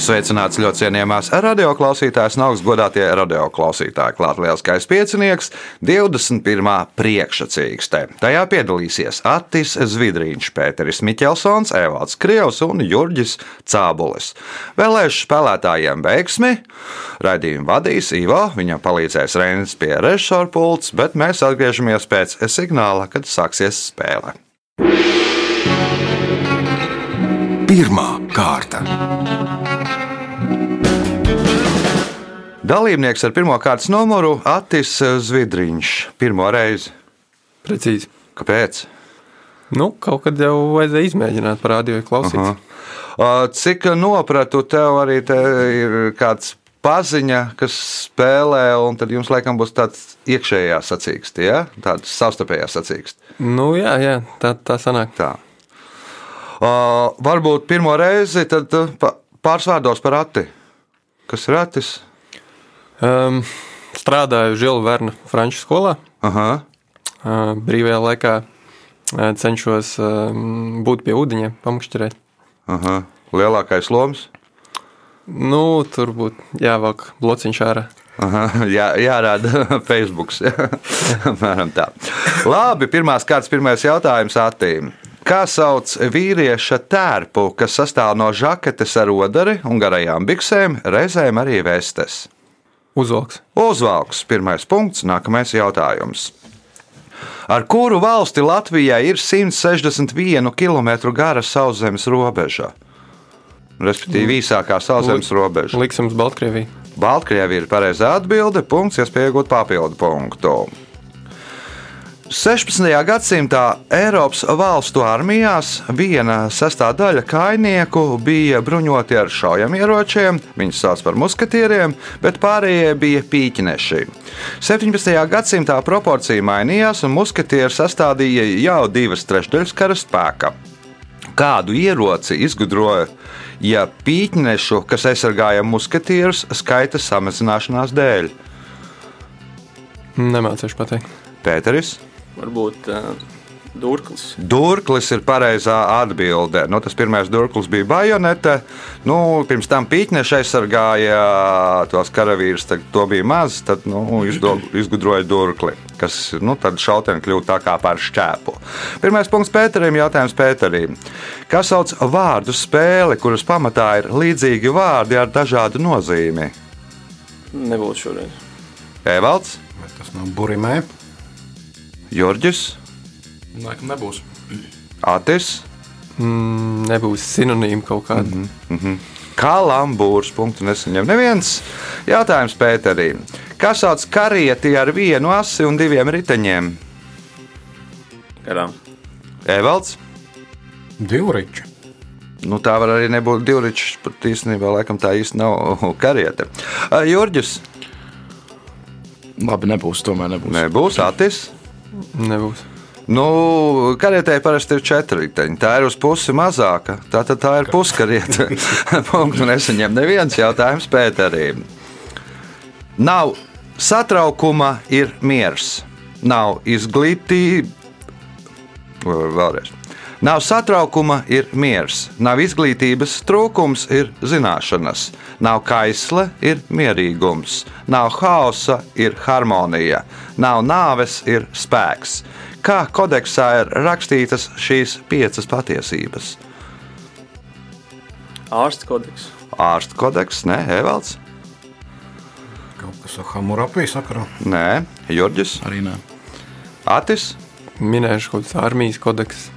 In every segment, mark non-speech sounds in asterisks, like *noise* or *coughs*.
Sveicināts ļoti cienījamās radioklausītājas un augstgadātie radioklausītāji. Klāts lielskais piecinieks, 21. priekšsacīkstē. Tajā piedalīsies Attis Zvidrīņš, Pēteris Miķelsons, Evalds Krievs un Jurģis Cābulis. Vēlēšu spēlētājiem veiksmi! Raidījumu vadīs Ivo, viņam palīdzēs Reinis pie režisora pults, bet mēs atgriežamies pēc signāla, kad sāksies spēle. Pirmā kārta. Dalībnieks ar pirmā kārtas numuru Attis Zvidriņš. Pirmo reizi. Precīzi. Kāpēc? Nu, kaut kad jau vajadzēja izmēģināt, parādīju, klausīt. Aha. Cik nopratu, tev arī te ir kāds paziņa, kas spēlē, un tad jums laikam būs tāds iekšējā sacīksts, ja? tāda savstarpējā sacīksts. Nu, jā, jā, tā, tā sanāk. Tā. Uh, varbūt pirmo reizi pāris vārdos par Ati. Kas ir Atis? Um, strādāju Žila Verna franču skolā. Aha. Uh, brīvajā laikā uh, cenšos um, būt pie ūdeņa, pamakšķerēt. Aha. Lielākais loms. Nu, tur būtu jāvelk blociņš ārā. Aha, *laughs* jā, jārāda *laughs* Facebook. *laughs* Apmēram tā. Labi, pirmās kārtas, pirmais jautājums Atīm. Kā sauc vīrieša tērpu, kas sastāv no žaketes ar odari un garajām biksēm, reizēm arī vestes? Uzvalks. Uzvalks, pirmais punkts, nākamais jautājums. Ar kuru valsti Latvijai ir 161 km gara sauszemes robeža? Respektīvi, īsākā sauszemes robeža. Liksams Baltkrievijā. Baltkrievija ir pareizā atbilde, punkts, iespēja iegūt papildu punktu. 16. gadsimtā Eiropas valstu armijās viena sastāvdaļa kainieku bija bruņoti ar šaujamieročiem, viņus sauc par muskatieriem, bet pārējie bija pīķineši. 17. gadsimtā proporcija mainījās, un muskatieri sastādīja jau divas trešdaļas kara spēka. Kādu ieroci izgudroja ja pīķinešu, kas aizsargāja muskatierus, skaita samazināšanās dēļ? Nemācīšu pateikt. Pēteris. Varbūt uh, Durklis. Durklis ir pareizā atbilde. Nu, tas pirmais durklis bija bajonete. Nu, pirms tam pīķneša aizsargāja tos karavīrus, tad to bija maz. Tad nu, izdo, izgudroja durkli, kas nu, tad šauteni kļūst tā kā par šķēpu. Pirmais punkts Pēterim, jautājums Pēterim. Kas sauc vārdu spēli, kuras pamatā ir līdzīgi vārdi ar dažādu nozīmi? Nebūtu šoreiz. Evalds, Vai tas nav burimē? Jurģis, Laikam nebūs. Atis. Mm, nebūs sinonīma kaut kāda. Mm -hmm. Kalambūrs. Punktu nesaņem neviens. Jautājums Pēterim. Kas sauc karieti ar vienu asi un diviem riteņiem? Garām. Evalds. Divriča. Nu, tā var arī nebūt divričs, bet īstenībā laikam tā īsti nav *laughs* kariete. Jurģis. Labi, nebūs. Tomēr nebūs. Nebūs Atis. Nebūs. Nu, karietē parasti ir četri riteņi. Tā ir uz pusi mazāka. Tā tad tā ir puskariete. *laughs* Punktu nesaņem neviens jautājums Pēterim. Nav satraukuma, ir miers. Nav izglītība. Vēlreiz. Nav satraukuma, ir miers. Nav izglītības trūkums, ir zināšanas. Nav kaisle, ir mierīgums. Nav hausa, ir harmonija. Nav nāves, ir spēks. Kā kodeksā ir rakstītas šīs piecas patiesības? Ārsta kodeks. Ārsta kodeks, nē, Evalds, Kaut kas ar Hamurapī sakarā. nē, Jurģis, Arī nē. Atis. Minēšu kaut kādas armijas kodeks.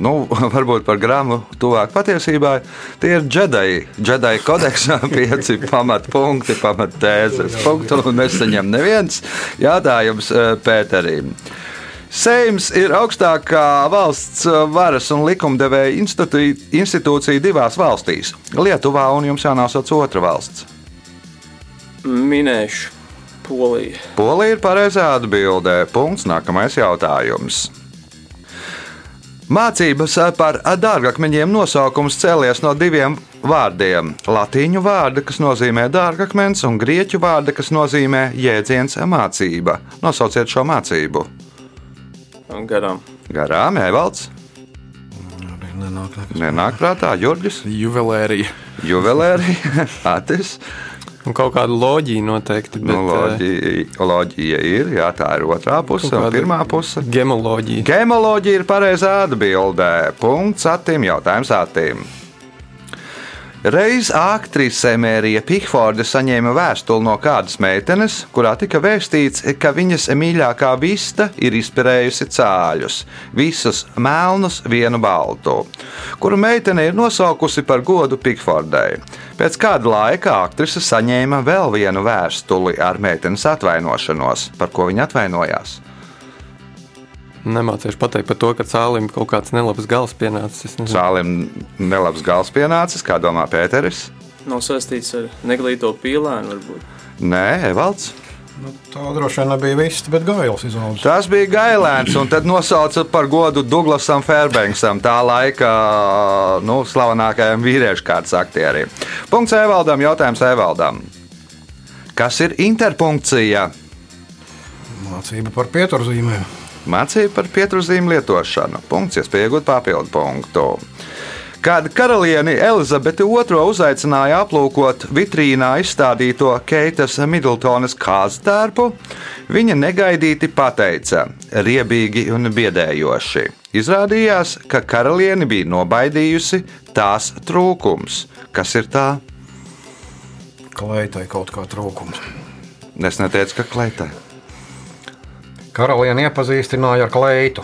Nu, *laughs* varbūt par grāmatu tuvāk patiesībai. Tie ir džedai. Džedai kodeksā *laughs* pieci pamatpunkti, pamattēzes. Punktu nesaņem neviens. Jautājums eh, Pēterim. Seims ir augstākā valsts varas un likumdevēja institū- institūcija divās valstīs - Lietuvā un jums jānosauc otra valsts. Minēšu Poliju. Polija ir pareizā atbildē. Punkts. Nākamais jautājums. Mācības par dārgakmeņiem nosaukums cēlies no diviem vārdiem. Latīņu vārda, kas nozīmē dārgakmens, un grieķu vārda, kas nozīmē jēdziens mācība. Nosauciet šo mācību. Garām. Garām, Evalds, nenāk prātā, Jurģis, Juvelērija. juvelērija, *laughs* Atis. Un kaut kāda loģija noteikti. Bet, Nu, loģija, loģija ir, jā, tā ir otrā puse, un pirmā puse. eh, Gemoloģija. Gemoloģija ir pareizā atbildē. Punkts attīm, jautājums attīm. Reiz aktrise Mērija Pikforde saņēma vēstuli no kādas meitenes, kurā tika vēstīts, ka viņas mīļākā vista ir izperējusi cāļus, visus melnus, vienu baltu, kuru meitene ir nosaukusi par godu Pikfordai. Pēc kāda laika aktrise saņēma vēl vienu vēstuli ar meitenes atvainošanos, par ko viņa atvainojās. Nemācīšu pateikt par to, ka cālim kaut kāds nelabs gals pienācis. Cālim nelabs gals pienācis, kā domā Pēteris. Nav saistīts ar neglīto pīlēnu, varbūt. Nē, Evalds. Nu, tā droši vien nebija viss, bet gails izaugs. Tas bija gailēns, un tad nosauca par godu Douglasam Fairbanksam, tā laika nu, slavenākajam vīriešu kārtas aktierim. Punkts Evaldam, jautājums Evaldam. Kas ir interpunkcija? Mācība par pieturzīmēm. Mācība par pieturzīmu lietošanu. Punkts, iespēja iegūt papildu punktu. Kad karalieni Elizabeti II uzaicināja aplūkot vitrīnā izstādīto Keitas Midltonas kāztērpu, viņa negaidīti pateica, riebīgi un biedējoši. Izrādījās, ka karalieni bija nobaidījusi tās trūkums. Kas ir tā? Kleitai kaut kā trūkums. Es neteicu, ka kleitai. Karalieni iepazīstināja ar kleitu.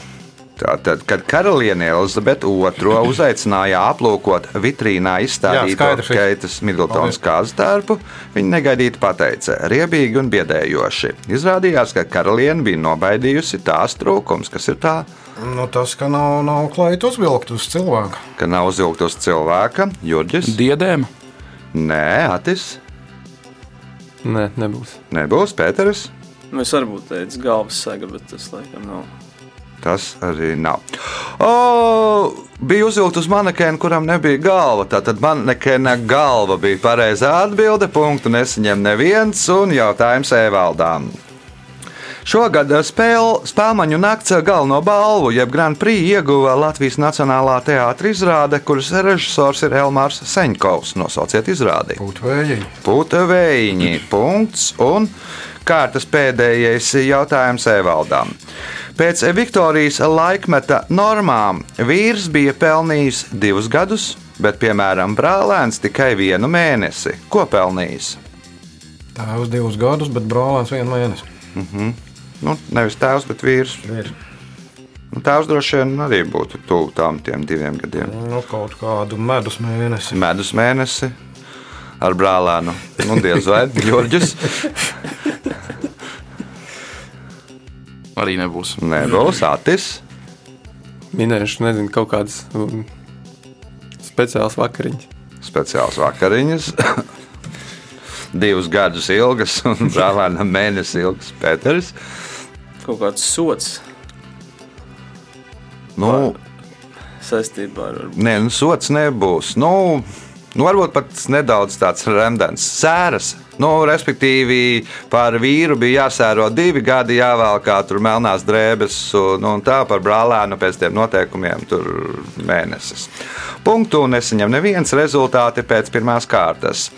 Tātad, kad karaliene Elizabete II *clears throat* uzaicināja aplūkot vitrīnā izstādīto. Keitas Midltonas Paldies. kāztērpu, viņa negaidīti pateica, riebīgi un biedējoši. Izrādījās, ka karaliene bija nobaidījusi tās trūkums, kas ir tā, Nu, tas, ka nav, nav kleita uzvilkt uz cilvēku. ka nav uzvilkt uz cilvēka, Jurģis. Diedēm. Nē, Atis, Nē, nebūs. nebūs Pēteris. Nu, es varbūt teicu galvas sega, bet tas laikam nav. Tas arī nav. O, bija uzvilkt uz manekēnu, kuram nebija galva. Tātad manekēna galva bija pareizā atbilde. Punktu nesaņem neviens un jautājums Evaldām. Šogad spēl, spēļu nakts galveno balvu, jeb Grand Prix ieguva Latvijas Nacionālā teātris izrāde, kuras režisors ir Elmārs Seņkovs. Nosauciet izrādi. Būtvēji. Puta vējiņi. Punkts. Un kārtas pēdējais jautājums Evaldam. Pēc Viktorijas laikmeta normām vīrs bija pelnījis divus gadus, bet, piemēram, brālēns tikai vienu mēnesi. Ko pelnījis? Tēvs divus gadus, bet brālēns vienu mēnesi. Nu, nevis tēvs, bet vīrs. Ir Nu, tēvs droši vien arī būtu tuvu tam tiem diviem gadiem. nu, kaut kādu medus mēnesi. Medus mēnesi ar brālēnu. Nu, diez vai *laughs* Georģis. Arī nebūs. Nebūs Atis. Minēšu, nezinu, kaut kādas um, speciālas vakariņas. speciāls vakariņas. Divus gadus ilgas un brālēnam mēnesi ilgs Pēters. Kaut kāds sots Nu, saistībā ar nē, nu, sots nebūs. Nu, nu, varbūt pat nedaudz tāds remdens, sēras. Nu, respektīvi, par vīru bija jāsēro divi gadi, jāvēlkā tur melnās drēbes, nu, un tā par brālēnu pēc tiem noteikumiem tur mēnesis. Punktu nesaņem neviens rezultāti pēc pirmās kārtas.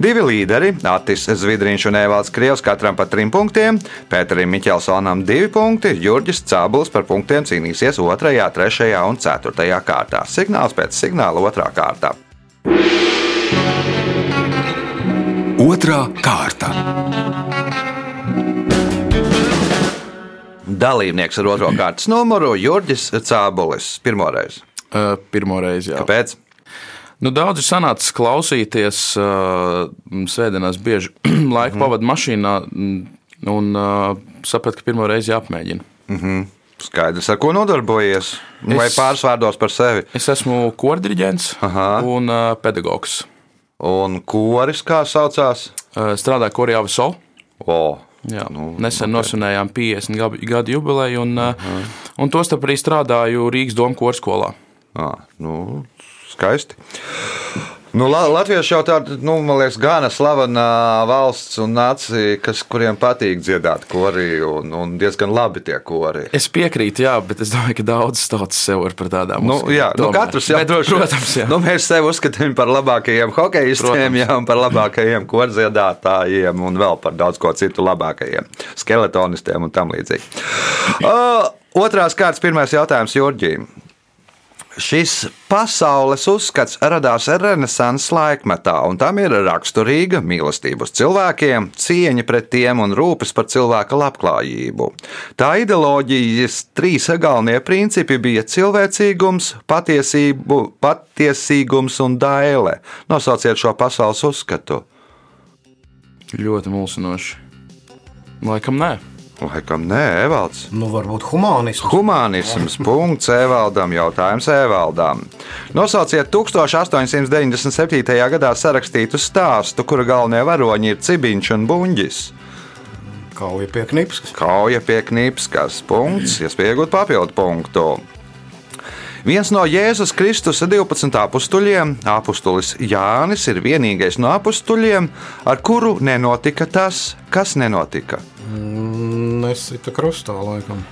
Divi līderi, Atis Zvidriņš un Evalds Krievs, katram pa trim punktiem, Pēterim Miķelsonam divi punkti, Jurģis Cābuls par punktiem cīnīsies otrajā, trešajā un ceturtajā kārtā. Signāls pēc signāla otrā kārtā. Otra kārta. Dalībnieks ar otro kārtas numuru Jurģis Cābulis. Pirmoreiz. Uh, Pirmo reizi, jā. Kāpēc? Nu, daudz ir sanācis klausīties, uh, svētdienās bieži *clears throat* laiku pavadu mašīnā un uh, sapratu, ka pirmo reizi jāapmēģina. Skaidrs, ar ko nodarbojies? Vai Es- pāris vārdos par sevi? Es esmu korģiģents Aha. un uh, pedagogs. Un koris kā saucās? Uh, strādāju Korijā Viso. O, Jā, Nu, nesen okay. nosvinējām 50 gadu, jubileju, un, uh, un tostarp arī strādāju Rīgas domu korskolā. À, nu, skaisti. Nu, La Latvieši jau tāda, nu, man liekas, gana slavena valsts un nācija, kas, kuriem patīk dziedāt korī, un, un diezgan labi tie kori. Es piekrītu, jā, bet es domāju, ka daudzas tautas sev var par tādām Nu, jā, nu, Tomēr. katrs jau Bet, droši. Protams, jā. Nu, mēs sevi uzskatām par labākajiem hokeistiem, jā, un par labākajiem kordziedātājiem, un vēl par daudz ko citu labākajiem skeletonistiem un tam līdzīgi. Uh, otrās kārtas, pirmais jautājums Jurģīm. Šis pasaules uzskats radās Renesanses laikmetā, un tam ir raksturīga mīlestība uz cilvēkiem, cieņa pret tiem un rūpes par cilvēka labklājību. Tā ideoloģijas trīs galvenie principi bija cilvēcīgums, patiesību, patiesīgums un daile. Nosauciet šo pasaules uzskatu. Ļoti mulsinoši. Laikam nē. Laikam nē, Evalds. Nu, varbūt humānisms. Humanisms. Punkts Evaldam. Jautājums Evaldam. Nosauciet 1897. gadā sarakstītu stāstu, kura galvenie varoņi ir Cibiņš un Buņģis. Kauja pie knipskas. Kauja pie Knipskas. Punkts, iespējot papildu punktu. Viens no Jēzus Kristus 12 apstuļiem, apustulis Jānis, ir vienīgais no apstuļiem, ar kuru nenotika tas, kas nenotika. Nesita krustā laikam.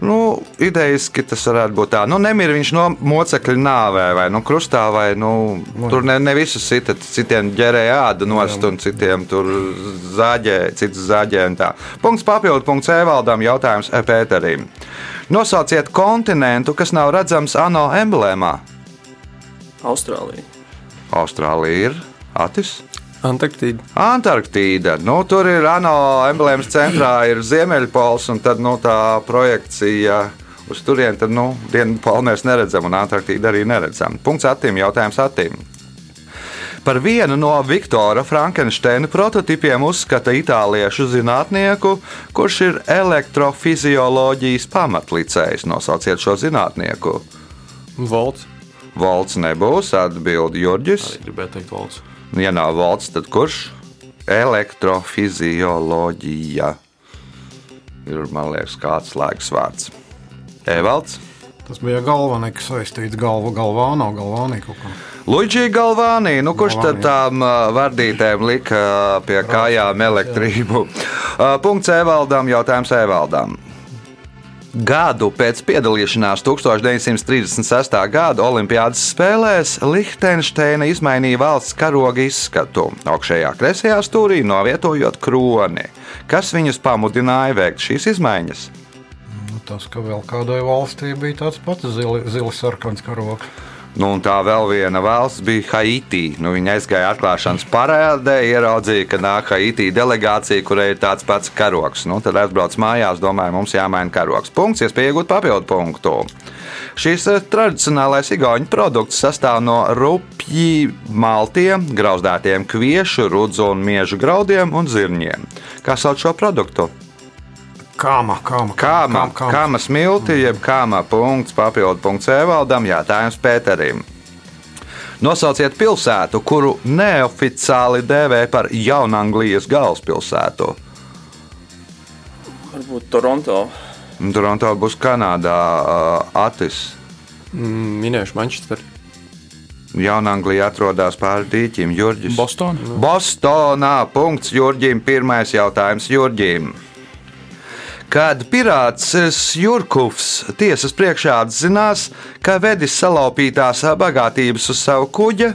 Nu, idejaski tas varētu būt tā. Nu, nemira viņš no mocekļa nāvē vai nu, krustā, vai nu, tur ne, ne visus sita. Citiem ģērēja ādu nost, un citiem tur zāģēja, citas zāģēja. un tā. Punkts papildu, punkts Evaldam, jautājums Pēterim. Nosauciet kontinentu, kas nav redzams ANO emblēmā. Austrālija. Austrālija ir Atis. Antarktīda. Antarktīda. Nu, tur ir ANO emblēmas centrā, ir Ziemeļpols, un tad nu, tā projekcija uz turieni, tad nu, Dienvidpolu mēs neredzam, un Antarktīdu arī neredzam. Punkts attīm, jautājums attīm. Par vienu no Viktora Frankensteina prototipiem uzskata itāliešu zinātnieku, kurš ir elektrofizioloģijas pamatlicējs. Nosauciet šo zinātnieku. Volts. Volts nebūs, atbild Jurģis. Arī gribēju teikt, valsts. Ja nav valsts, tad kurš? Elektrofizioloģija. Ir, man liekas, kāds slēgas vārds. Evalds, Tas bija galvenais, kas saistīts galva, galvānā, galvānī kaut kā. Luigi Galvānī, nu kurš tad Galvānī. tām ā, vardītēm lika pie kājām elektrību? Punkts Evaldam, jautājums Evaldam. Gadu pēc piedalīšanās 1936. gada Olimpiādas spēlēs Lihtensteina izmainīja valsts karoga izskatu. Augšējā kreisajā stūrī novietojot kroni. Kas viņus pamudināja veikt šīs izmaiņas? Nu, tas, ka vēl kādai valstī bija tāds pats zili, zili sarkans karoks. Nu, un tā vēl viena valsts bija Haiti. Nu, viņa aizgāja atklāšanas parādē, ieraudzīja, ka nāk Haiti delegācija, kurai ir tāds pats karoks. Nu, tad atbrauc mājās, domāju, mums jāmaina karoks. Punkts, iespēja iegūt papildu punktu. Šis eh, tradicionālais igauņu produkts sastāv no rupji maltiem, grauzdētiem kviešu, rudzu un miežu graudiem un zirņiem. Kā sauc šo produktu? Kāma, kāma, Kāma, kāma smilti, jeb kāma punkts, papildu punkts Evaldam, jātājums Pēterim. Nosauciet pilsētu, kuru neoficiāli dēvē par Jaunanglijas galvaspilsētu. Varbūt Toronto. Toronto būs Kanādā, uh, Atis. Mm, Minējuši Manchesteru. Jaunanglija atrodas pāri dīķim, Jurģis. Bostonā. Bostonā. Punkts Jurģim. Pirmais jautājums Jurģim. Kad pirāts Jurkovs tiesas priekšā atzinās, ka vedis salaupītās bagātības uz savu kuģi,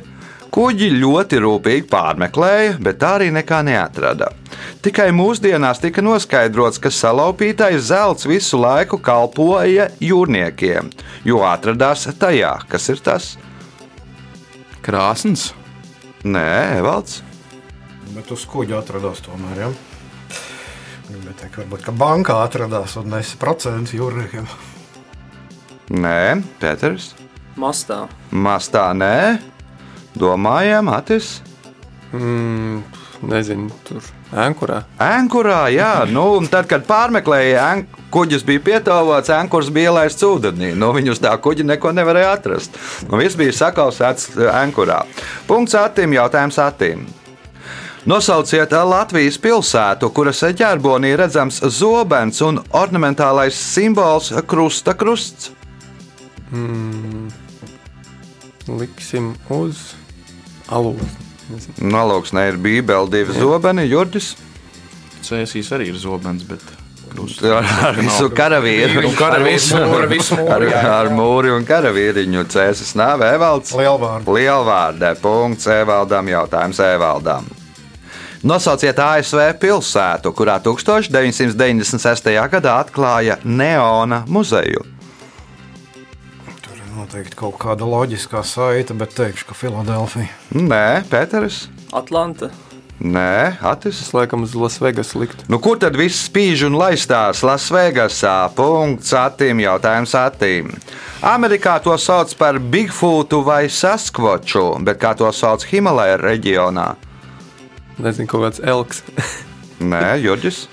kuģi ļoti rūpīgi pārmeklēja, bet tā arī nekā neatrada. Tikai mūsdienās tika noskaidrots, ka salaupītais zelts visu laiku kalpoja jūrniekiem, jo atradās tajā, kas ir tas. Krāsns. Nē, Valds. Bet uz kuģa atradās tomēr. Ja? Gribētu teikt, varbūt, ka bankā atradās un nesa procentus jūrniekiem. Nē, Pēters. Mastā. Mastā nē, domājam, Atis. Mm, nezinu, tur ēnkurā. Ankurā, jā, nu, un tad, kad pārmeklēja, kuģis bija pietāvots, ankurs bija ielaists ūdenī. Nu, viņi uz tā kuģa neko nevarēja atrast. Nu, viss bija sakausēts ankurā. Punkts attīm, jautājums attīm. Nosauciet Latvijas pilsētu, kuras ģerbonī redzams zobens un ornamentālais simbols krusta krusts. Liksim uz alūzi. Nolauksnē ir bībeli, divi zobeni, Jurģis. Cēsīs arī ir zobens, bet krusts. Ar, ar visu karavīru. Visu Ar, mūri. jā. ar mūri un karavīriņu cēsis nav Evalds. Lielvārdu. Lielvārdē punkts Evaldam, jautājums Evaldam. Nosauciet ASV pilsētu, kurā 1996. gadā atklāja Neona muzeju. Tur ir noteikti kaut kāda loģiskā saita, bet teikšu, ka Filadelfija. Nē, Pēteris. Atlanta. Nē, Atis. Es laikam uz Lasvegas liktu. Nu, kur tad viss spīž un laistās Lasvegasā? Punkts attīm, jautājums attīm. Amerikā to sauc par Bigfootu vai Saskvoču, bet kā to sauc Himalaja reģionā? Nezinu, kaut kāds elks. *laughs* Nē, Jurģis.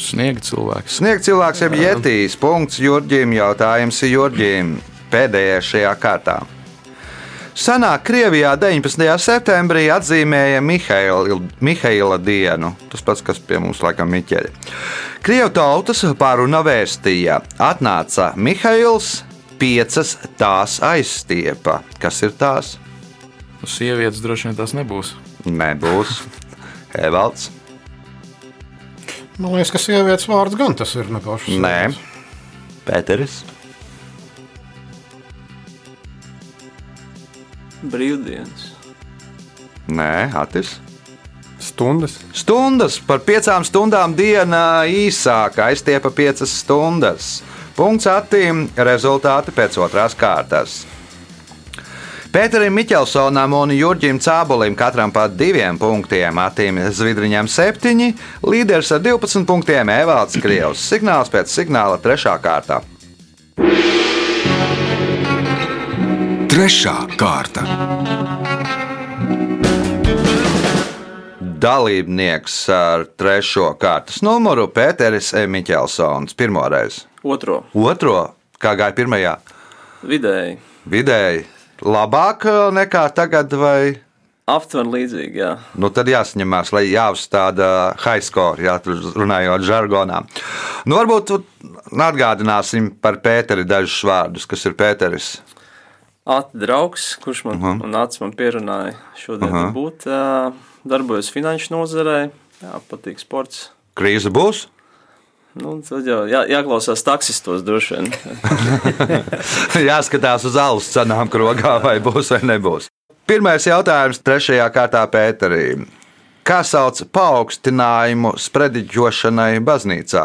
Sniega cilvēks. Sniegt cilvēks jau jetīs. Punkts Jurģim, jautājums Jurģim. Pēdējais šajā kārtā. Senāk Krievijā 19. septembrī atzīmēja Mihaila, Mihaila dienu. Tas pats, kas pie mums laikam Miķeļa. Krievu tautas pāruna vēstīja, atnāca Mihails, piecas tās aizstiepa. Kas ir tās? Nu, Sievietes droši vien tas nebūs. Nebūs. Evalds. Man liekas, ka sievietes vārds gan tas ir nepašs. Nē. Pēteris. Brīvdienas. Nē, Atis. Stundas. Stundas par piecām stundām dienā īsāka, aiztiepa piecas stundas. Punkts attīm, rezultāti pēc otrās kārtas. Pēterim Miķelsonam un Jurģim Cābolim katram pa diviem punktiem, Atīm Zvidriņam septiņi, līderis ar 12 punktiem Evalds Krievs. Signāls pēc signāla trešā kārta. Trešā kārta. Dalībnieks ar trešo kārtas numuru Pēteris Miķelsons. Pirmoreiz. Otro. Otro, kā gāja pirmajā, Vidēji. vidēji labāk eh, nekā tagad, vai Aptuveni līdzīgi, jā. nu, tad jāsaņemās, lai jāuzstāda high score, jā, runājot žargonā. Nu, varbūt atgādināsim par Pēteri dažus vārdus, kas ir Pēteris. Ati draugs, kurš man, uh. -huh. man man pierunāja šodien uh -huh. būt. ā, Darbojos finanšu nozarē, jā, patīk sports. Krīze būs? Nu, tad jau jā, jāklausās taksistos droši vien. *laughs* Jāskatās uz alus cenām krogā, vai būs vai nebūs. Pirmais jautājums trešajā kārtā Pēterī. Kā sauc paaugstinājumu sprediķošanai baznīcā?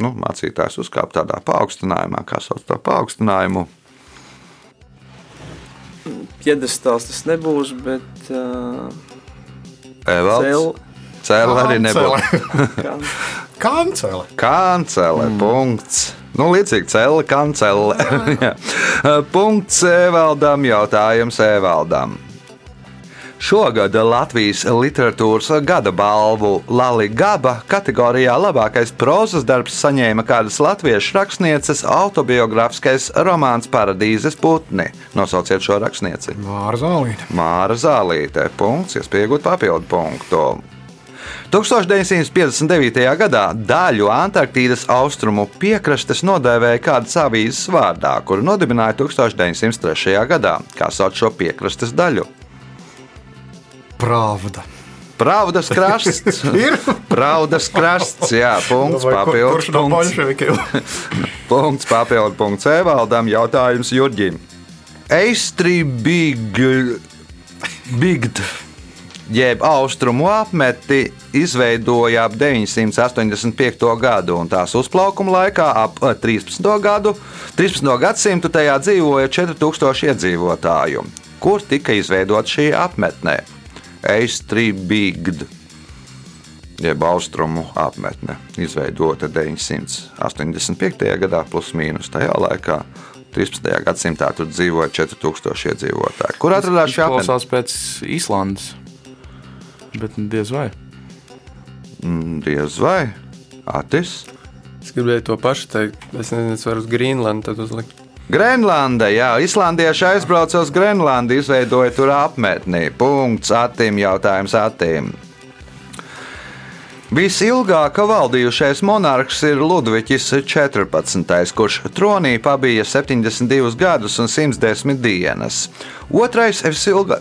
Nu, mācītājs uzkāpa tādā paaugstinājumā, kā sauc to paaugstinājumu. Piedestāls tas nebūs, bet uh, Evalds. cēl, Cēlā arī nebūs. *laughs* Kancele. Kancele. Mm. Punkts. Nu, līdzīgi cēlē, kancele. Jā. *laughs* Punkts Evaldam. Jautājums Evaldam. Šogad Latvijas literatūras gada balvu Lali Gaba kategorijā labākais prozas darbs saņēma kādas latviešu rakstnieces autobiogrāfiskais romāns Paradīzes putni. Nosauciet šo rakstnieci. Māra Zālīte. Māra Zālīte. Punkts, iespējot papildu punktu. 1959. gadā daļu Antarktīdas austrumu piekrastes nodēvēja kādas avīzes vārdā, kuru nodibināja 1903. gadā. Kā sauc šo piekrastes daļu? Pravda. Pravdas *laughs* krasts. Ir? Pravdas krasts, jā, punkts, Vai kur- papildu Kurš no punkts. bolševikiem? *laughs* Punkts, punkts Evaldam. Jautājums Jurģim. Eistri Big. Jeb austrumu apmeti izveidoja ap 985. gadu, un tās uzplaukuma laikā ap eh, 13. gadu, 13. gadsimtu tajā dzīvoja 4000 iedzīvotāju. Kur tika izveidota šī apmetne? Eistri Bigd jeb austrumu apmetne, izveidota 985. gadā, plus mīnus tajā laikā. 13. gadsimtā tur dzīvoja 4000 iedzīvotāji. Kur atradās šī apmetne? Klausās pēc Īslandes. Bet diez vai. Mm, Diez vai? Atis? Es gribēju to pašu teikt. Es nezinu, es varu uz Grīnlandu uzlikt. Grenlanda, jā, islandieši aizbrauca uz Grenlandu, izveidoja tur apmetni. Punkts, attīm, jautājums attīm. Visilgāk valdījušais monarhs ir Ludvigs 14., kurš tronī pabija 72 gadus un 110 dienas. Otrais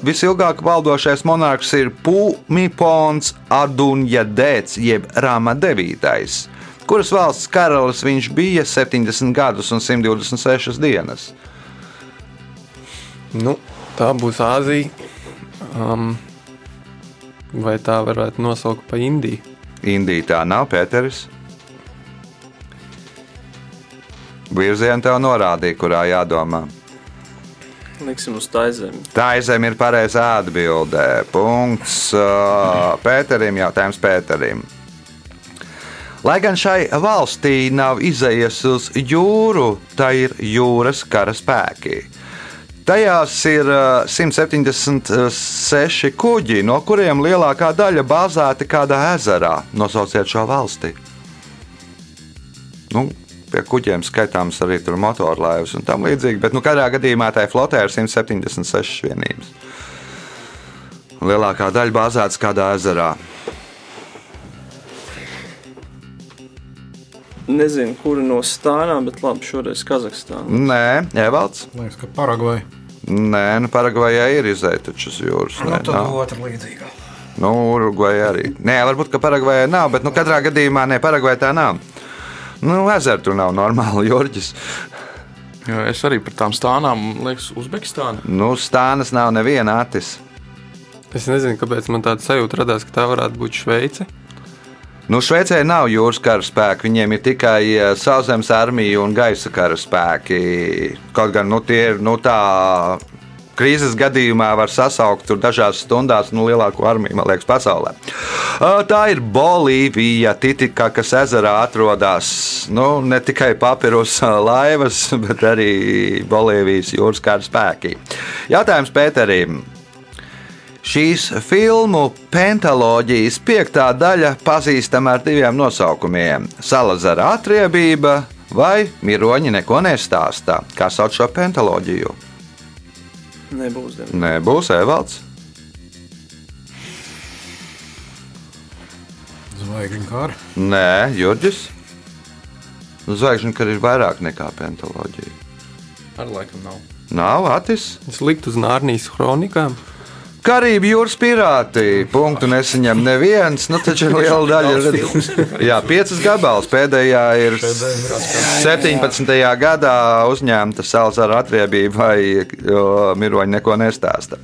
visilgāk valdošais monarhs ir Pūmipons Adunjadēts jeb Rama 9., kuras valsts karalis viņš bija 70 gadus un 126 dienas. Nu, tā būs Āzija. Um, vai tā varētu nosaukt par Indiju? Indija tā nav, Pēteris. Virzienu tev norādīja, kurā jādomā. Liksim uz tā zemi. Tā izem ir pareizā atbildē. Punkts uh, Pēterim, jautājums Pēterim. Lai gan šai valstī nav izējas uz jūru, tā ir jūras kara spēki. Tajās ir uh, 176 kuģi, no kuriem lielākā daļa bāzēti kādā ezerā. Nosauciet šo valsti. Nu, pie kuģiem skaitāms arī motorlaivas un tam līdzīgi, bet nu, katrā gadījumā tai flotē ir 176 vienības. Lielākā daļa bāzētas kādā ezerā. Nezinu, kura no stānām, bet labi, šoreiz Kazahstānā. Nē, Evalds. Liekas, ka Paragvai. Nē, nu Paragvajā ir izēja taču uz jūras. Nu, Nē, tad nav. otra līdzīga. Nu, Urugvajā arī. Nē, varbūt, ka Paragvajā nav, bet nu, katrā gadījumā ne Paragvajā tā nav. Nu, ezeru tur nav normāli, *laughs* Jorģis. Jā, es arī par tām stānām, liekas, Uzbekistāna. Nu, stānas nav neviena atis. Es nezinu, kāpēc man tāda sajūta radās, ka tā varētu būt Šveice. Nu, Šveicē nav jūras kara spēki, viņiem ir tikai eh, sauszemes armija un gaisa kara spēki. Kaut gan nu, tie ir nu, tā. Krīzes gadījumā var sasaukt dažās stundās nu, lielāko armiju, man liekas, pasaulē. Tā ir Bolīvija, Titikakas ezerā atrodas nu, ne tikai papirus ā, laivas, *laughs* bet arī Bolīvijas jūras kara spēki. Jautājums Pēterim. Šīs filmu pentoloģijas piektā daļa pazīstama ar diviem nosaukumiem - Salazara atriebība vai Miroņa neko nestāstā. Kā sauc šo pentoloģiju? Nebūs. diemžēl. Nebūs Evalds. Zvaigžņu kāra. Nē, Jurģis. Zvaigžņu kara ir vairāk nekā pentoloģija. Ar laikam nav. Nav Atis. Es liktu uz Nārnijas kronikām. Karību jūras pirāti. Punktu nesaņem neviens. Nu, taču *laughs* liela daļa ir. Jā, piecas gabals. Pēdējā ir 17. *laughs* gadā uzņemta Salzara atriebība vai o, miroņa neko nestāsta.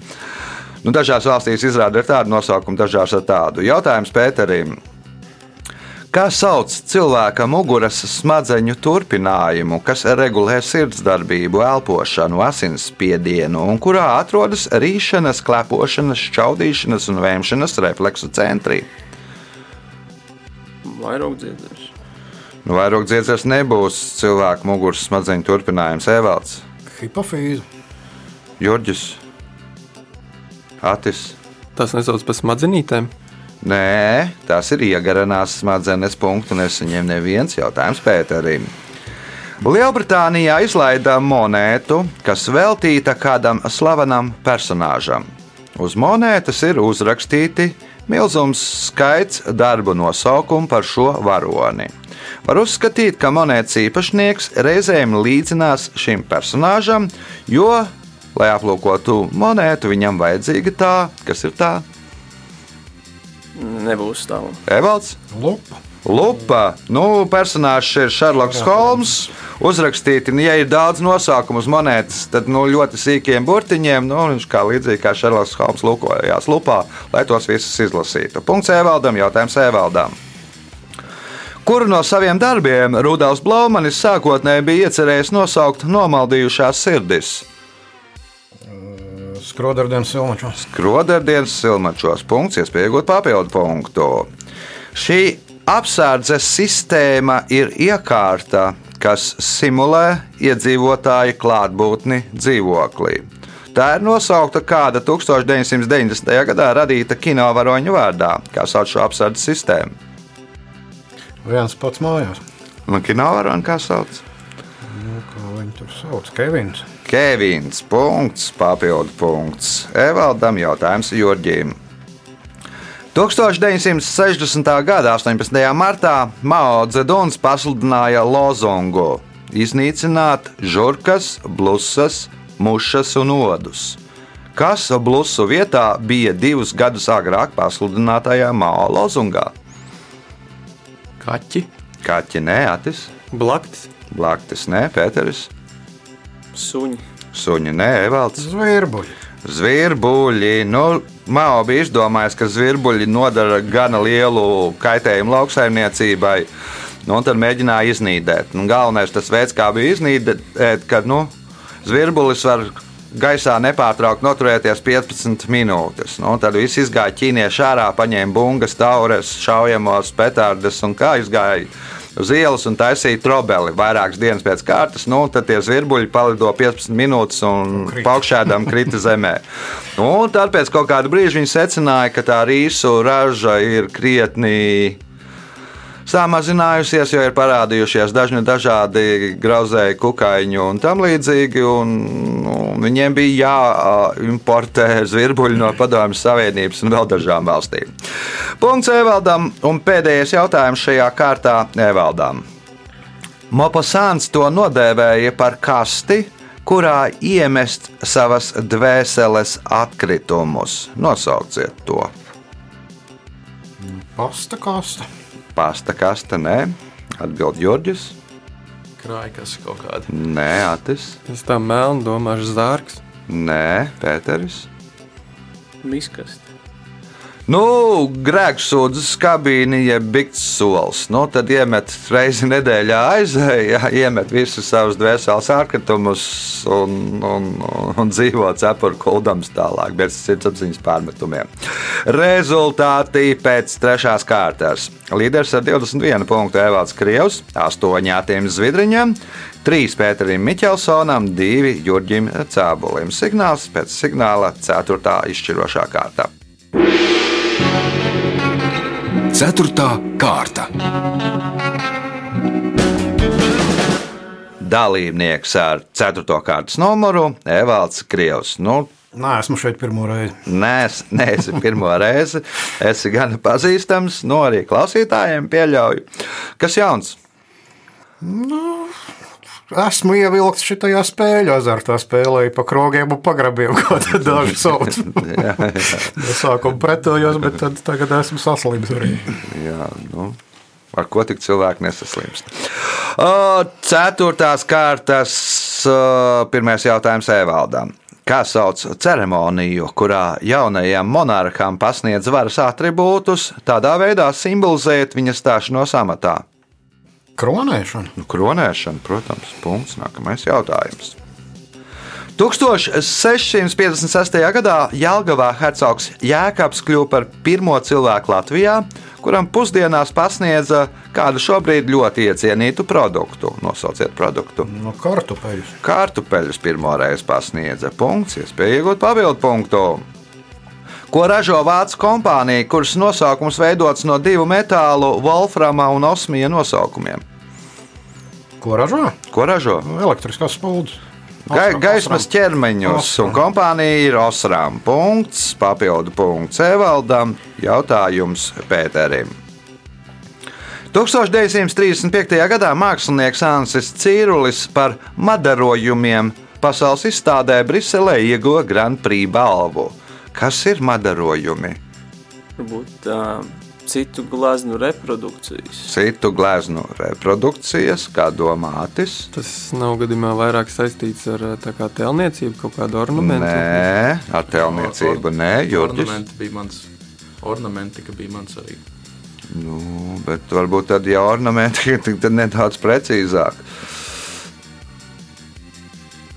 Nu, dažās valstīs izrāda ir tāda nosaukuma, dažās ar tādu. Jautājums Pēterim. Kā sauc cilvēka muguras smadzeņu turpinājumu, kas regulē sirdsdarbību, elpošanu, asinsspiedienu un kurā atrodas rīšanas, klepošanas, šķaudīšanas un vēmšanas refleksu centri? Vairāk dziedāšu. Nu, vairāk dziedzers nebūs cilvēka muguras smadzeņu turpinājums, Evalds, Hipofīze. Jurģis, Atis. Tas nesauc par smadzenītēm. Nē, tas ir iegarinās smadzenes punktu, nesaņem neviens jautājums Pēterim. Lielbritānijā izlaida monētu, kas veltīta kādam slavenam personāžam. Uz monētas ir uzrakstīti milzums skaits darbu nosaukumu par šo varoni. Var uzskatīt, ka monētas īpašnieks reizēm līdzinās šim personāžam, jo, lai aplūkotu monētu, viņam vajadzīga tā, kas ir tā. Nebūs tā. Evalds. Lupa. Lupa, nu, personāžs ir Šerloks Holms. Uzrakstīti, nu, ja ir daudz nosaukumu uz monētas, tad nu, ļoti sīkiem burtiņiem, nu, viņš kā līdzīgi kā Šerloks Holms lūkojās lupā, lai tos visus izlasītu. Punkts Evaldam, jautājums Evaldam. Kuru no saviem darbiem Rudolfs Blaumanis sākotnēji bija iecerējis nosaukt nomaldījušās sirdis? Skrodardienas silmačos. Krodardienas silmačos punkts, iespējot papildu punktu. Šī apsardzes sistēma ir iekārta, kas simulē iedzīvotāju klātbūtni dzīvoklī. Tā ir nosaukta kāda 1990. gadā radīta kinovāroņa vārdā, kā sauc šo apsardzes sistēmu. Viens pats mājās. Nu, kinovāroņa kā sauc? Nu, kā viņi tur sauc? Kevins. Kevins, punkts, papildu punkts. Evaldam jautājums Jurģim. 1960. gada 18. martā Mao Zeduns pasludināja lozungu iznīcināt žurkas, blusas, mušas un odus, kas blusu vietā bija divus gadus agrāk pasludinātajā Mao lozungā. Kaķi. Kaķi nē, atis, Blaktis. Blaktis nē, Pēteris, Suņi. suņi nē, Evalds. Zvirbuļi. Zvirbuļi. Nu, Mao bija izdomājis, ka zvirbuļi nodara gana lielu kaitējumu lauksaimniecībai. Nu, un tad mēģināja iznīdēt. Nu, galvenais tas veids, kā bija iznīdēt, kad nu, zvirbulis var gaisā nepārtraukti noturēties 15 minūtes. Nu, tad viss izgāja ķīnieši ārā, paņēma bungas, taures, šaujamos, petardes un kā izgāja uz ielas un taisīja trobeli vairākas dienas pēc kārtas. Nu, tad tie zvirbuļi palido 15 minūtes un paukšēdām krita *laughs* zemē. Nu, un tad pēc kaut kāda brīža viņi secināja, ka tā rīsu raža ir krietni samazinājusies, jo ir parādījušies dažni dažādi grauzēji, kukaiņi un tam līdzīgi. Un, nu, viņiem bija jāimportē zvirbuļi no Padomjas Savienības un vēl dažām valstīm. Punkts Evaldam un pēdējais jautājums šajā kārtā Evaldam. Mopasāns to nodēvēja par kasti, kurā iemest savas dvēseles atkritumus. Nosauciet to. Pasta kasta. Pasta kaste, nē, atbild Jurģis. Krājkas kaut kāda. Nē, Atis. Es tā melnu domāju, zārks. Nē, Pēteris. Miskasti. Nu, grēksūdzes kabīne, jeb bikts solis. Nu, tad iemet reizi nedēļā aizēja, iemet visus savus dvēseles ārkārtumus un, un, un, un dzīvo cepuru kuldams tālāk, bez sirdsapziņas pārmetumiem. Rezultāti pēc trešās kārtas. Līderis ar 21 punktu Evalds Krievs, 8 Jātiem Zvidriņam, 3 Pēterim Miķelsonam, 2 Jurģim Cēbulim. Signāls pēc signāla 4. izšķirošā kārta. Ceturtā kārta. Dalībnieks ar 4. kārtas numuru Evalds Krievs. Nu, Nē, esmu šeit pirmo reizi. Nē, es *laughs* neesmu pirmo reizi. Esi gan pazīstams, no arī klausītājiem pieļauju. Kas jauns? Esmu ievilkts šajā spēļu azartā, spēlēju pa krogiem un pagrabiem, *laughs* kā *laughs* daži sauc. Es sākumā pretojos, bet tad, tagad esmu saslims arī. jā, nu, ar ko tik cilvēki nesaslimst. Ceturtās kārtas pirmais jautājums Evaldam. Kā sauc ceremoniju, kurā jaunajam monarham pasniedz varas attribūtus, tādā veidā simbolizēt viņa stāšanos amatā? Kronēšana. Nu, kronēšana, protams, punkts. Nākamais jautājums. 1656. gadā Jālgavā hercogs Jēkabs kļuva par pirmo cilvēku Latvijā, kuram pusdienās pasniedza kādu šobrīd ļoti iecienītu produktu. Nosauciet produktu. No kartupeļus. Kartupeļus pirmo reizi pasniedza. Punkts, iespēja iegūt papildu punktu. Ko ražo Vācu kompānija, kuras nosaukums veidots no divu metālu, Wolframa un Osmija nosaukumiem? Ko ražo? Ko ražo? Elektriskās spuldzes. Osram, gaismas osram. ķermeņus, Osram. un kompānija ir Osram. Punkts, papildu punkts Evaldam, jautājums Pēterim. 1935. gadā mākslinieks Ansis Cīrulis par madarojumiem pasaules izstādē Briselē ieguva Grand Prix balvu. Kas ir madarojumi? Varbūt uh, citu glazūru reprodukcijas. Citu glezno reprodukcijas, kā domātis. Tas nav gadījumā vairāk saistīts ar tā kā tēlniecību, kaut kādu ornamentu. Nē, ar tēlniecību nē, Jurģis. Ornamenti bija mans. Ornamentika bija mans arī. Nu, bet varbūt tad jau ornamenti *laughs* ir tad nedaudz precīzāk.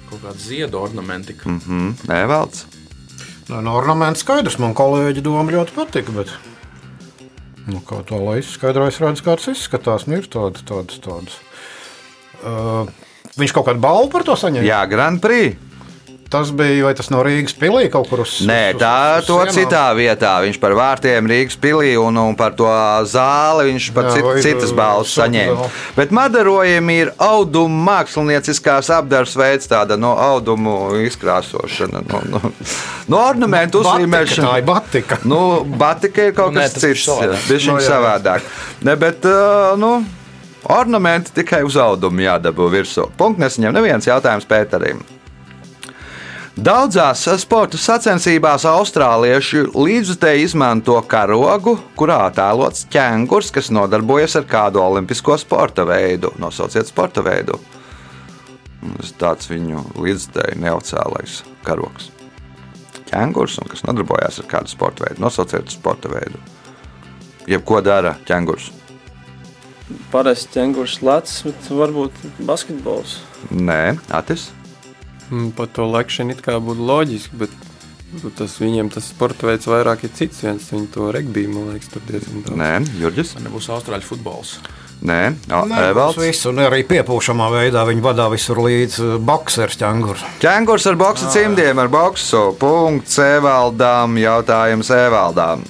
Kaut kāda ziedu ornamentika. Mm. Mhm, Evalds. Nē, no ornamenta skaidrs. Man kolēģi doma ļoti patika. Bet... Nu, kā to lai izskaidrojas, redz, kā tas izskatās. Nu, ir tāda, tāda, tāda. Uh, viņš kaut kādu balvu par to saņēma. Jā, Grand Prix. Tas bija, vai tas no Rīgas pilī kaut kur uz Nē, uz- tā uz to sienām? citā vietā. Viņš par vārtiem Rīgas pilī un, un par to zāli viņš par Jā, cit, vai, citas balvas saņēma. Bet madarojumi ir audumu mākslinieckās apdarbs veids, tāda no audumu izkrāsošana, no, no, no ornamentu uzlīmēšana. tā ir batika. Nu, batika ir kaut Nu, nē, kas ir cits, Nu, jā, jā. savādāk. Ne, bet, uh, nu, ornamenti tikai uz audumu jādabū virsū. Punkts nesaņem neviens jautājums Pēterim. Daudzās sporta sacensībās austrālieši līdzutēji izmanto karogu, kurā attēlots ķēngurs, kas nodarbojas ar kādu olimpisko sporta veidu. Nosauciet sporta veidu. Tāds viņu līdzutēji neoficiālais karogs. Ķēngurs, kas nodarbojas ar kādu sporta veidu. Nosauciet sporta veidu. Jebko dara ķēngurs. Parasti ķēngurs lēts, bet varbūt basketbols. Nē, Atis. Mm, Par to lekšanu it kā būtu loģiski, bet bet tas viņiem tas sporta veids vairāk ir cits. Viens viņi to regbiju, man liekas, tur diezgan daudz. Nē, Jurģis. Man nebūs austrāļu futbols. Nē, Evalds. viss, un arī piepūšamā veidā viņi vadā visur līdz uh, boxers ķēngurs. Ķēngurs ar boxa cimdiem, ar boxu. Punkts Evaldām. Jautājums Evaldām.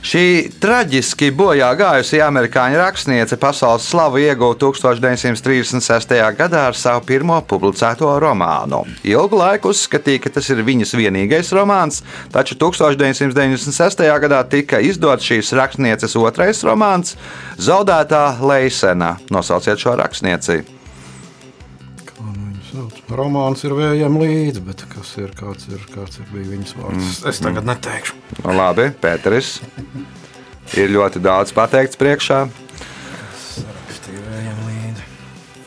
Šī traģiski bojā gājusī amerikāņu rakstniece pasaules slavu ieguva 1936. gadā ar savu pirmo publicēto romānu. Ilgu laiku uzskatīja, ka tas ir viņas vienīgais romāns, taču 1996. gadā tika izdots šīs rakstnieces otrais romāns - Zaudētā Leisena. Nosauciet šo rakstnieci. Romāns ir vējam līdzi, bet kas ir, kāds ir, kāds ir bija viņas vārds? Mm. Es tagad neteikšu. Nu, labi, Pēteris. Ir ļoti daudz pateikts priekšā.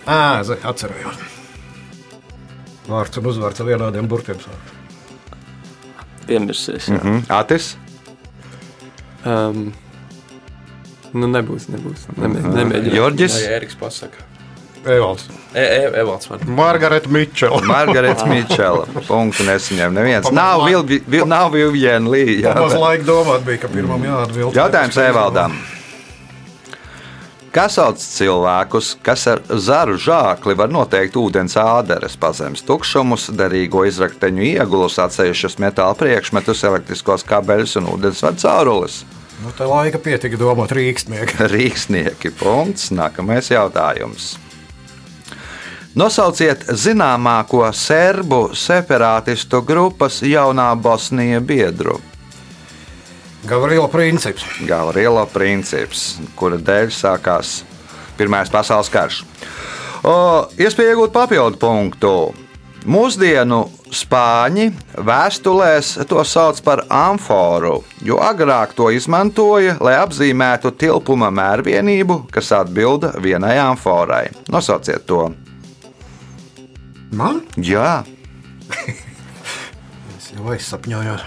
Ā, zē, atcerējos. Vārds un uzvārds ar vienādiem burtiem jā. Mm, Atis. Um, nu, nebūs, nebūs. Nemē, nemēģināt. Jorģis. Vai Eriks pasaka? Evalds. E, e, Evalds. Margarita Mičela. Margarita Mičela. *laughs* Punktu nesaņem neviens. Pamaz Nav, Vilvi, vil, nav Viviena Līja. Maz laika domāt bija, ka pirmam jāatbild. Jautājums Evaldam. Kas sauc cilvēkus, kas ar zaru žākli var noteikt ūdens āderes, pazemes tukšumus, derīgo izrakteņu iegulus, atsevišķus metāla priekšmetus, elektriskos kabeļus un ūdensvadu caurules? Nu, tā laika pietika domāt rīkstnieki. *laughs* Rīksnieki. Punkts. Nākamais jautājums. Nosauciet zināmāko serbu separātistu grupas jaunā Bosnija biedru. Gavrila princips. Gavrila princips, kura dēļ sākās Pirmais pasaules karš. O, iespēja iegūt papildu punktu. Mūsdienu spāņi vēstulēs to sauc par amforu, jo agrāk to izmantoja, lai apzīmētu tilpuma mērvienību, kas atbilda vienai amforai. Nosauciet to! Man? Jā, Es jau aizsapņojos.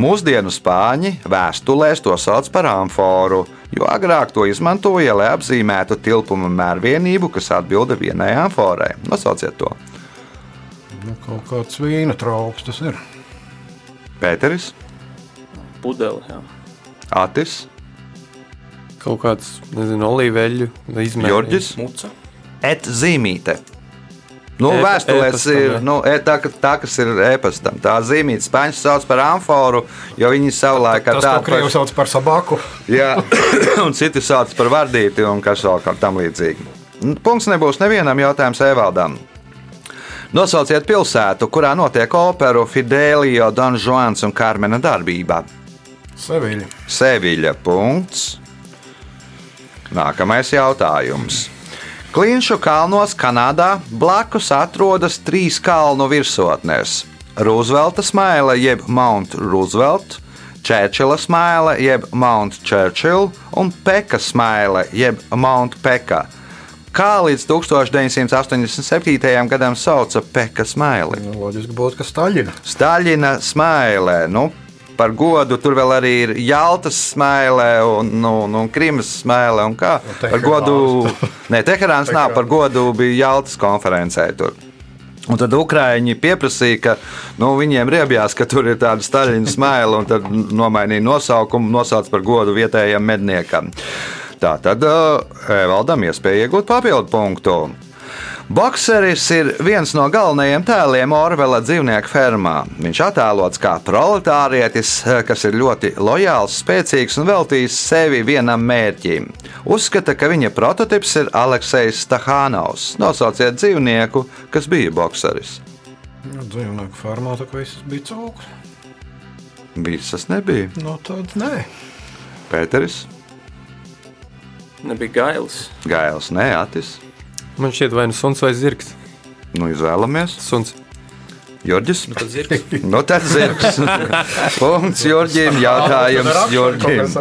Mūsdienu spāņi vēstulēs to sauc par amforu, jo agrāk to izmantoja, lai apzīmētu tilpuma mērvienību, kas atbilda vienai amforai. Nosauciet to! Nu, kaut kāds vīna trauks tas ir. Pēteris, Pudeli. Jā. Atis, Kaut kāds, nezinu, olīveļu izmērs. Jorģis, Muca. Et zīmīte. Nu, E- vēstulēs e-pastam, ir nu, e, tā, tā, kas ir e-pastam. Tā zīmīte spāņu sauc par amforu, jo viņi savulaik ar Tas to tādu krievu sauc par sabaku. Jā, *coughs* un citi sauc par vardīti un kas vēl kā tam līdzīgi. Un Punkts nebūs nevienam jautājumam Evaldam. Nosauciet pilsētu, kurā notiek operu Fidelio, Don Juans un Karmena darbība. Seviļa. Seviļa. Punkts. Nākamais jautājums. Klinšu kalnos Kanādā blakus atrodas trīs kalnu virsotnes - Roosevelta smaila jeb Mount Roosevelt, Čērčila smaila jeb Mount Churchill un Peka smaila jeb Mount Peka. Kā līdz 1987. gadam sauca Peka smaili? Nu, loģiski būtu, ka Staļina. Staļina smailē. Nu, par godu tur vēl arī ir Jaltas smailē un, nu, un Krimas smailē. Un kā? Teherāns. par godu, ne, Teherāns nav, par godu bija Jaltas konferencē tur. Un tad Ukrāņi pieprasīja, ka nu, viņiem riebjās, ka tur ir tāda staļina smaila, un tad nomainīja nosaukumu, nosauc par godu vietējiem medniekam. Tā tad uh, valdam iespēja iegūt papildu punktu. Bokseris ir viens no galvenajiem tēliem Orvela dzīvnieku fermā. Viņš attēlots kā proletārietis, kas ir ļoti lojāls, spēcīgs un veltījis sevi vienam mērķim. Uzskata, ka viņa prototyps ir Aleksejs Stahānaus. Nosauciet dzīvnieku, kas bija bokseris. Nu, dzīvnieku farmā tā kā viss bija cūks. Visas nebija. No tādas nē. Pēteris, Nebija gailis. Gails, Nē, Atis. Man šķiet, vai nu suns vai zirgs. Nu, izvēlamies. Suns. Jurģis. Tad zirgs. *laughs* Nu, tad zirgs. Punkts Jurģim. *laughs* Jautājums Jurģim.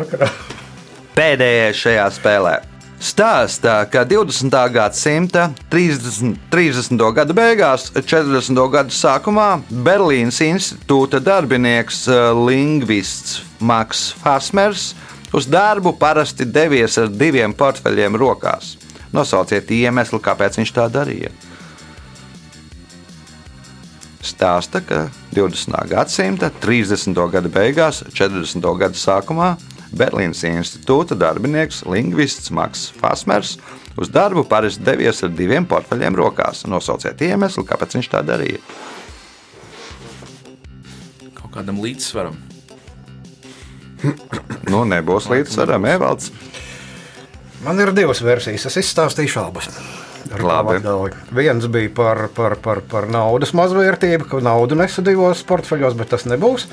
Pēdējais šajā spēlē. Stāstā, ka 20. gadsimta 30. 30. gada beigās, 40. gada sākumā Berlīnas institūta darbinieks eh, lingvists Maks Fasmers uz darbu parasti devies ar diviem portfeļiem rokās. Nosauciet iemeslu, kāpēc viņš tā darīja. Stāsta, ka 20. gadsimta 30. gada beigās, 40. gada sākumā Berlīnas institūta darbinieks, lingvists Maks Fasmers uz darbu parasti devies ar diviem portfeļiem rokās. Nosauciet iemeslu, kāpēc viņš tā darīja. Kaut kādam līdzsvaram. Nu, nebūs līdzsvaram, Evalds. Man ir divas versijas. Es izstāstīšu abas. Viens bija par, par, par, par naudas mazvērtību, ka naudu nesadījos portfeļos, bet tas nebūs.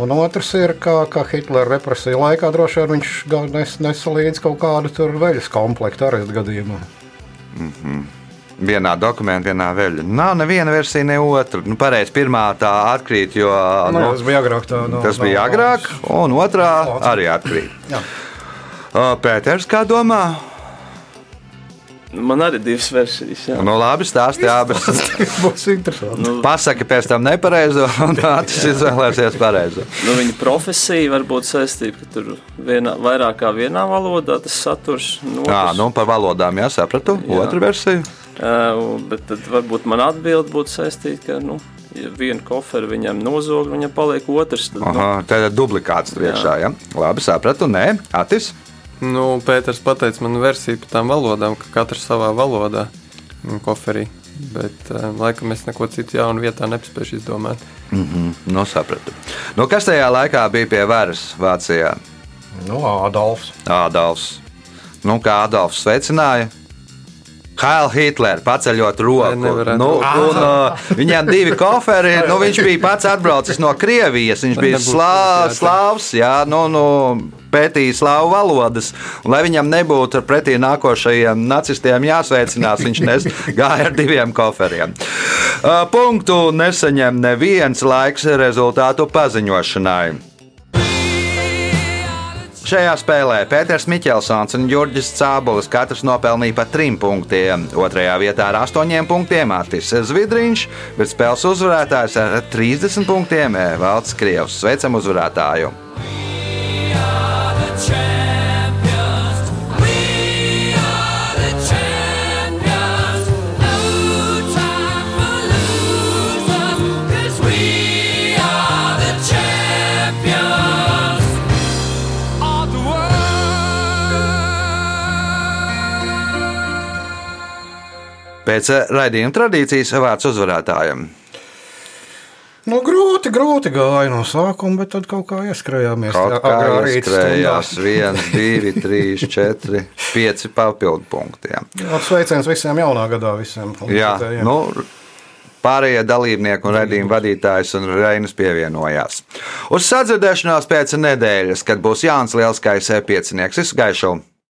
Un otrs ir, kā, kā Hitlera represiju laikā droši vien viņš nes, nesa līdzi kaut kādu veļas komplektu arestu gadījumā. Vienā dokumentā, vienā veļā. Nav neviena versija, ne otra. Nu, pareizi, pirmā tā atkrīt, jo Nu, nu, jā, tas bija agrāk. Tā, no, tas bija agrāk, un otrā arī atkrīt. Jā. Pēters, kā domā? Man arī divas versijas. Jā. Nu, labi, stāsti abas. *laughs* Būs interesanti. Nu, Pasaki pēc tam nepareizo, un tas izvēlēsies pareizo. nu, viņa profesija var būt saistīta, ka tur vienā, vairāk kā vienā valodā tas saturs. Nu, Jā, otrs- nu par valodām jāsapratu. Jā. Otra versija. Uh, bet tad varbūt man atbilde būtu saistīta, ka nu, ja vienu koferu viņam nozog, viņam paliek otrs. Tad, nu, Aha, tā ir dublikāts priekšā. Ja? Labi, sapratu. Nē, Atis. Nu, Pēters pateica man versiju par tām valodām, ka katrs savā valodā mm, koferī. Bet, um, laikam, es neko citu jaunu vietā nespēju izdomāt. Nu, sapratu. Nu, kas tajā laikā bija pie varas Vācijā? Nu, Adolfs. Ādams. Nu, kā Ādams sveicināja? Hail Hitler, paceļot roku. Nu, un, uh, viņam divi koferi. Nu, viņš bija pats atbraucis no Krievijas. Viņš bija slā, slāvs, jā, nu, nu, pētīja slāvu valodas. Lai viņam nebūtu pretī nākošajiem nacistiem jāsveicinās, viņš nes, *laughs* gāja ar diviem koferiem. Uh, punktu nesaņem neviens laiks rezultātu paziņošanai. Šajā spēlē Pēters Miķelsons un Jurģis Cābolis katrs nopelnīja pa trim punktiem. Otrajā vietā ar astoņiem punktiem Artis Zvidriņš, bet spēles uzvarētājs ar 30 punktiem Valds Krievs. Sveicam uzvarētāju! Pēc eh, raidījuma tradīcijas vārds uzvarētājiem. Nu, grūti, grūti gāja no sākuma, bet tad kaut kā ieskrējāmies. Kaut tajā kā ieskrējās. 1, 2, 3, 4, 5 papildu punktiem. Jā, Sveiciens visiem jaunā gadā, visiem Jā, nu, pārējie dalībnieki un redzījuma vadītājs un Reinas pievienojās. Uz sadzirdēšanās pēc nedēļas, kad būs Jānis Lielskais piecinieks, visu gaišu!